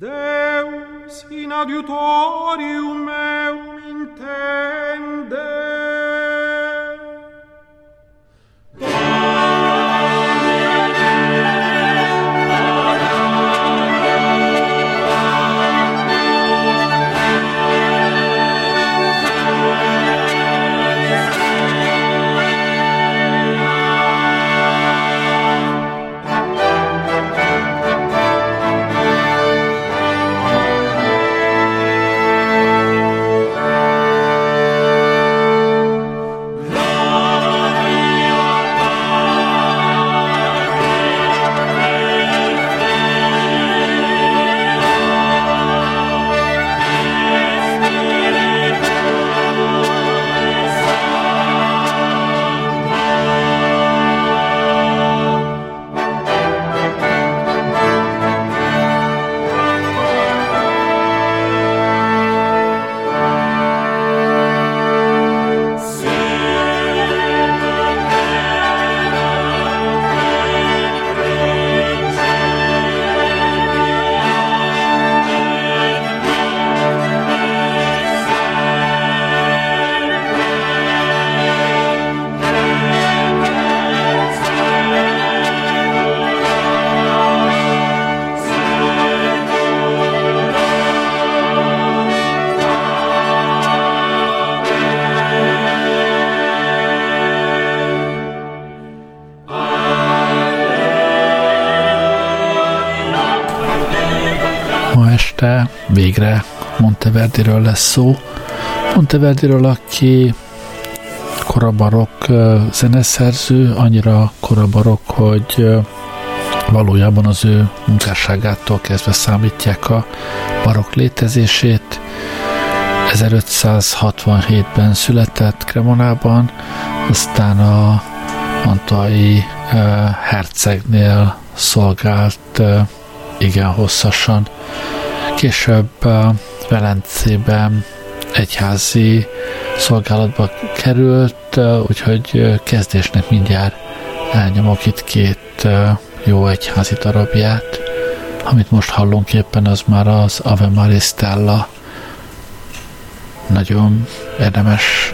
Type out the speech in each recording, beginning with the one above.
Deus in adiutorium meum intende. Este végre Monteverdiről lesz szó. Monteverdiről, aki korabarok zeneszerző, annyira korabarok, hogy valójában az ő munkásságától kezdve számítják a barok létezését. 1567-ben született Cremonában, aztán a Antai hercegnél szolgált igen hosszasan. Később Velencében egyházi szolgálatba került, úgyhogy kezdésnek mindjárt elnyomok itt két jó egyházi darabját. Amit most hallunk éppen, az már az Ave Maristella. Nagyon érdemes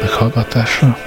meghallgatásra.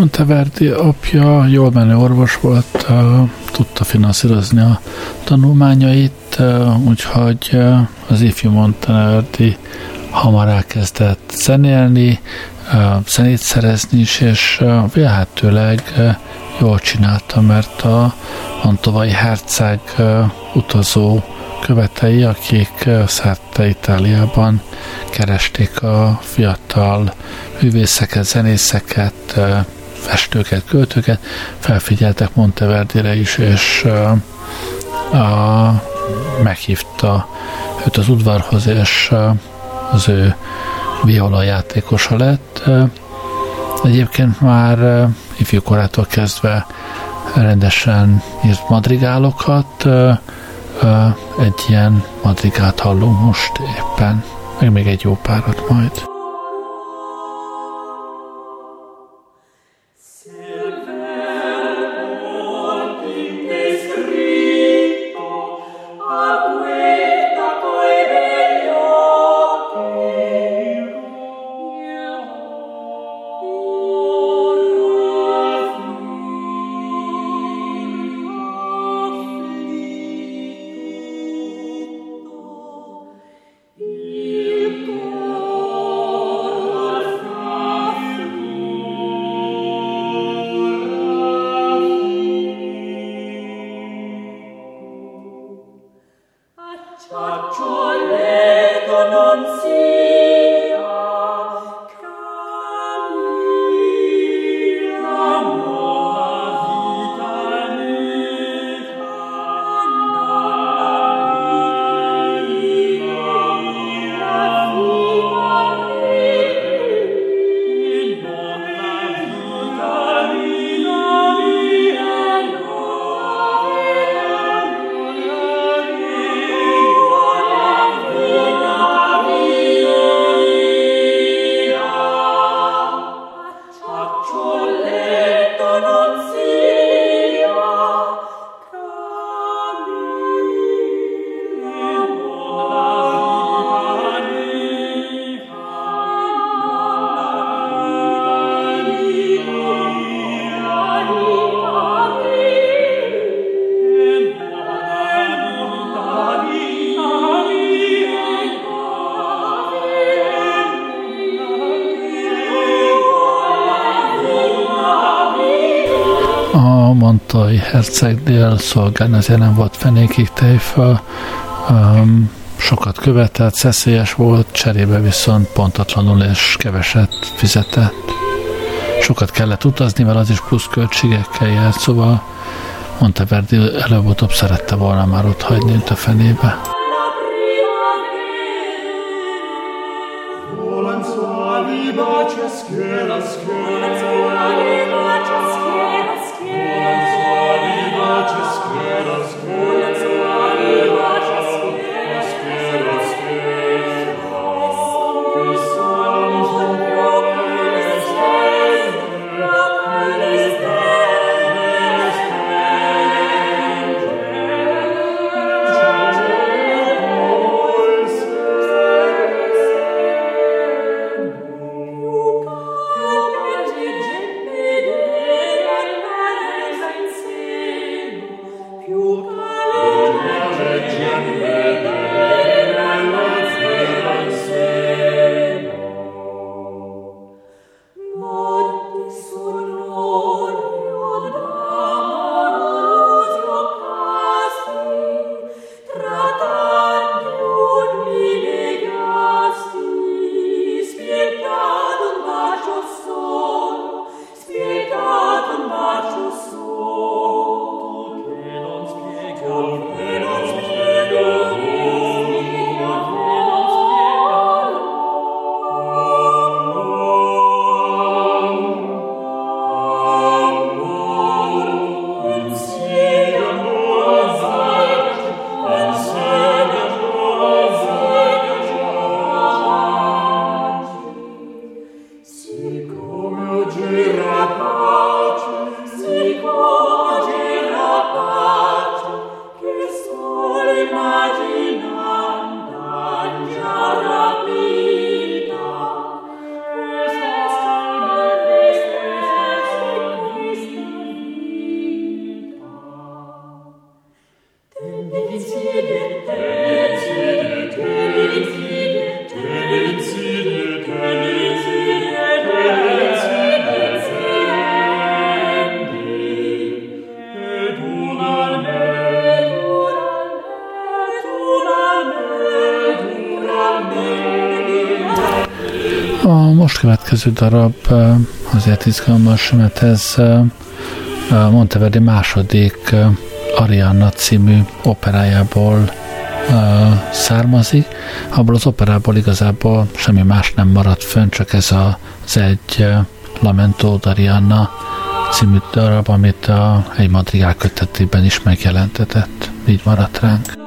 Monteverdi apja jól menő orvos volt, tudta finanszírozni a tanulmányait, úgyhogy az ifjú Monteverdi hamar elkezdett zenélni, zenét szerezni is, és vélhetőleg jól csinálta, mert a Mantovai herceg utazó követei, akik szerte Itáliában keresték a fiatal művészeket, zenészeket, festőket, költőket, felfigyeltek Monteverdire is, és a, meghívta őt az udvarhoz, és az ő viola játékosa lett. Egyébként már ifjúkorától kezdve rendesen írt madrigálokat, egy ilyen madrigát hallunk most éppen, meg még egy jó párat majd. Mantai hercegnél szolgálni, ezért nem volt fenékig tejföl, um, sokat követett, szeszélyes volt, cserébe viszont pontatlanul és keveset fizetett. Sokat kellett utazni, mert az is plusz költségekkel járt, szóval Monteverdi előbb-utóbb szerette volna már ott hagyni, a fenébe. Következő darab azért izgalmas, mert ez Monteverdi második Arianna című operájából származik. Abból az operából igazából semmi más nem maradt fönn, csak ez az egy Lamento d'Arianna című darab, amit a egy madrigál kötetében is megjelentetett. Így maradt ránk.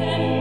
and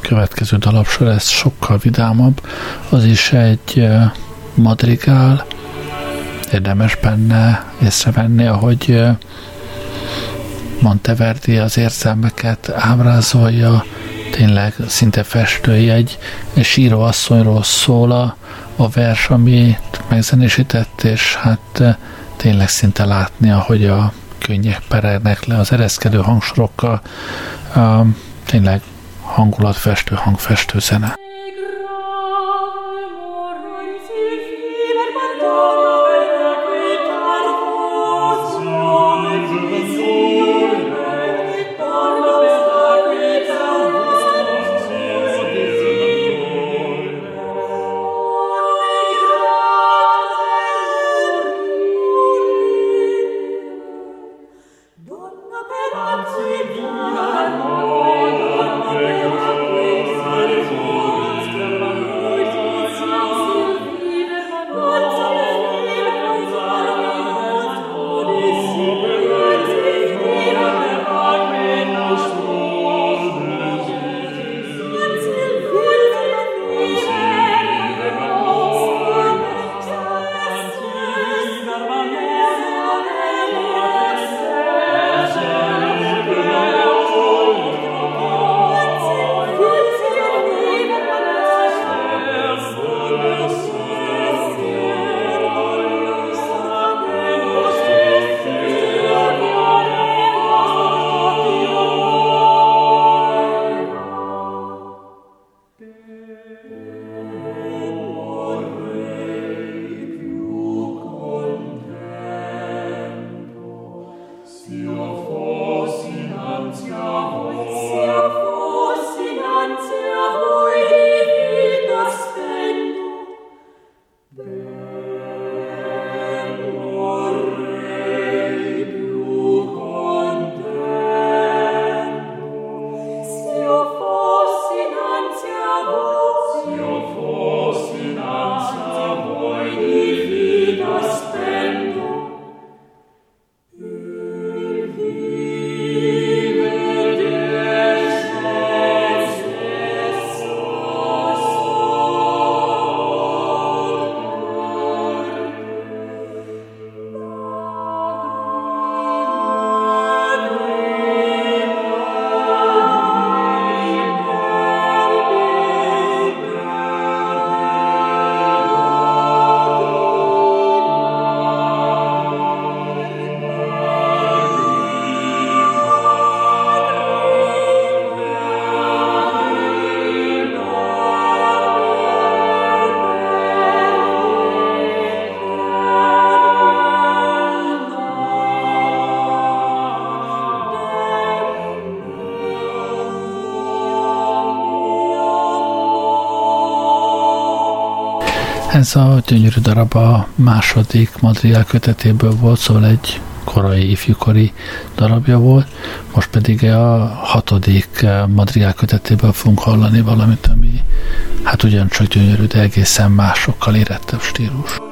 következő dalapsor ez sokkal vidámabb, az is egy madrigál, érdemes benne észrevenni, ahogy Monteverdi az érzelmeket ábrázolja, tényleg szinte festői egy, síró asszonyról szól a, a vers, amit megzenésített, és hát tényleg szinte látni, ahogy a könnyek perernek le az ereszkedő hangsorokkal, tényleg hangulatfestő, hangfestő zene. Ez a gyönyörű darab a második Madrigal kötetéből volt, szóval egy korai, ifjúkori darabja volt, most pedig a hatodik Madrigal kötetéből fogunk hallani valamit, ami hát ugyancsak gyönyörű, de egészen másokkal érettebb stílus.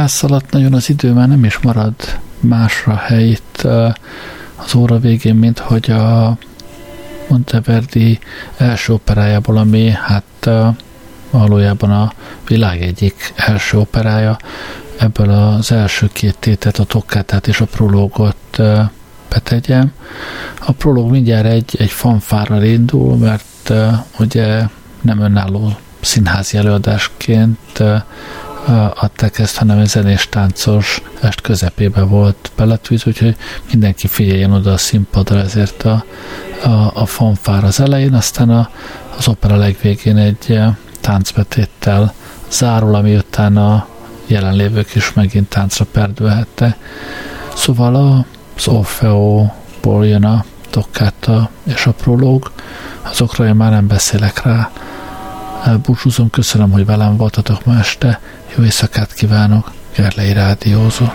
Elszaladt nagyon az idő, már nem is marad másra hely itt az óra végén, mint hogy a Monteverdi első operájából, ami hát valójában a világ egyik első operája, ebből az első két tétet, a tokkátát és a prológot betegyem. A prológ mindjárt egy, egy fanfárral indul, mert ugye nem önálló színházi előadásként adták ezt, hanem egy zenés táncos est közepébe volt beletűz, úgyhogy mindenki figyeljen oda a színpadra, ezért a, a, a fanfár az elején, aztán a, az opera legvégén egy táncbetéttel zárul, ami utána jelenlévők is megint táncra perdülhette. Szóval az Orfeóból jön a toccata és a prológ, azokra én már nem beszélek rá. Búcsúzom, köszönöm, hogy velem voltatok ma este, jó éjszakát kívánok, Gerlei Rádiózó.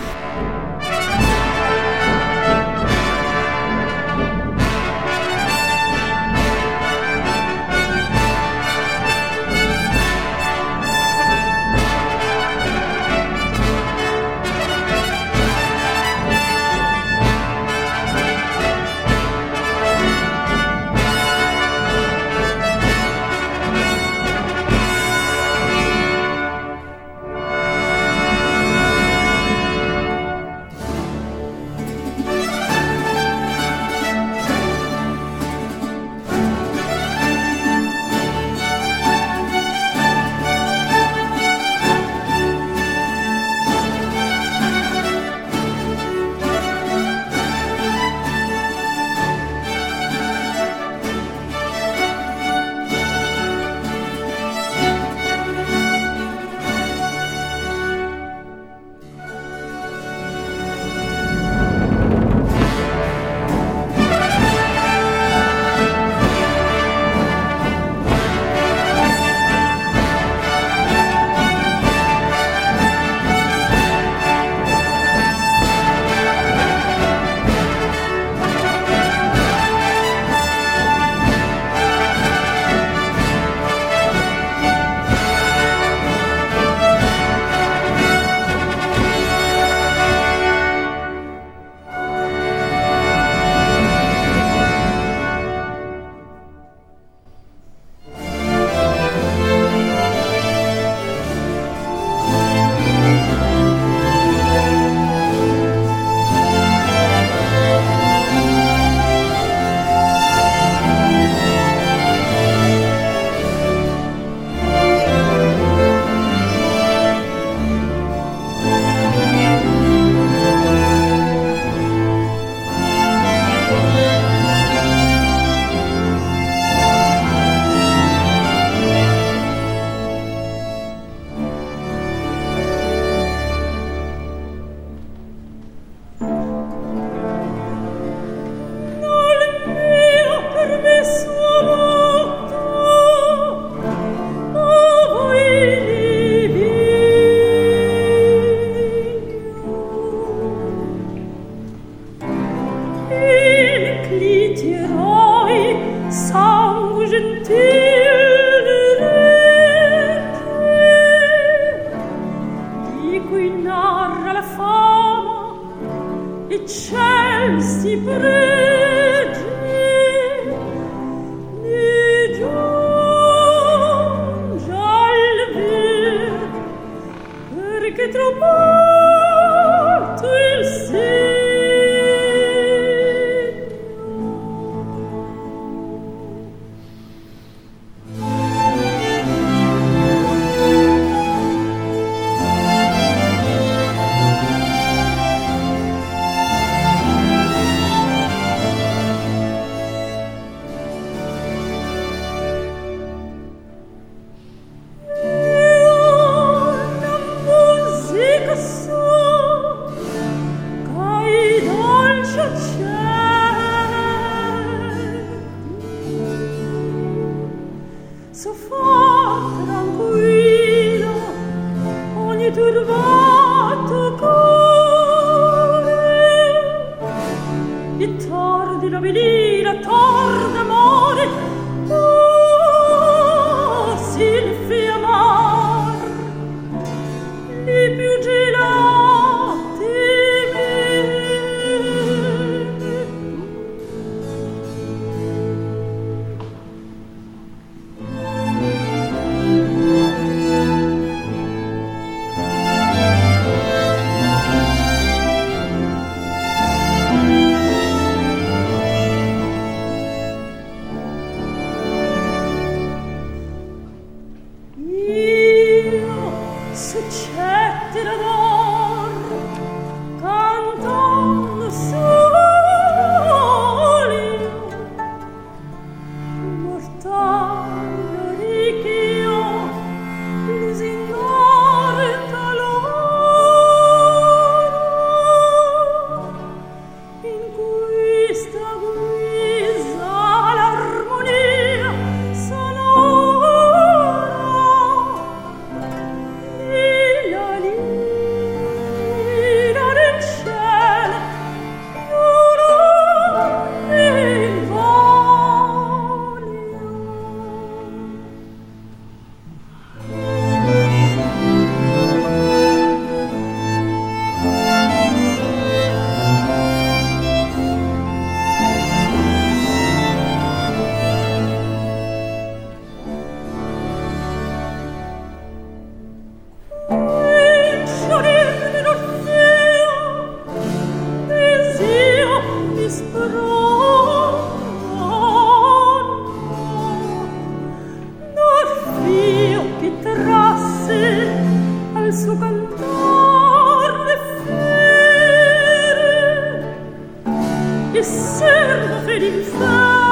e servo per inferno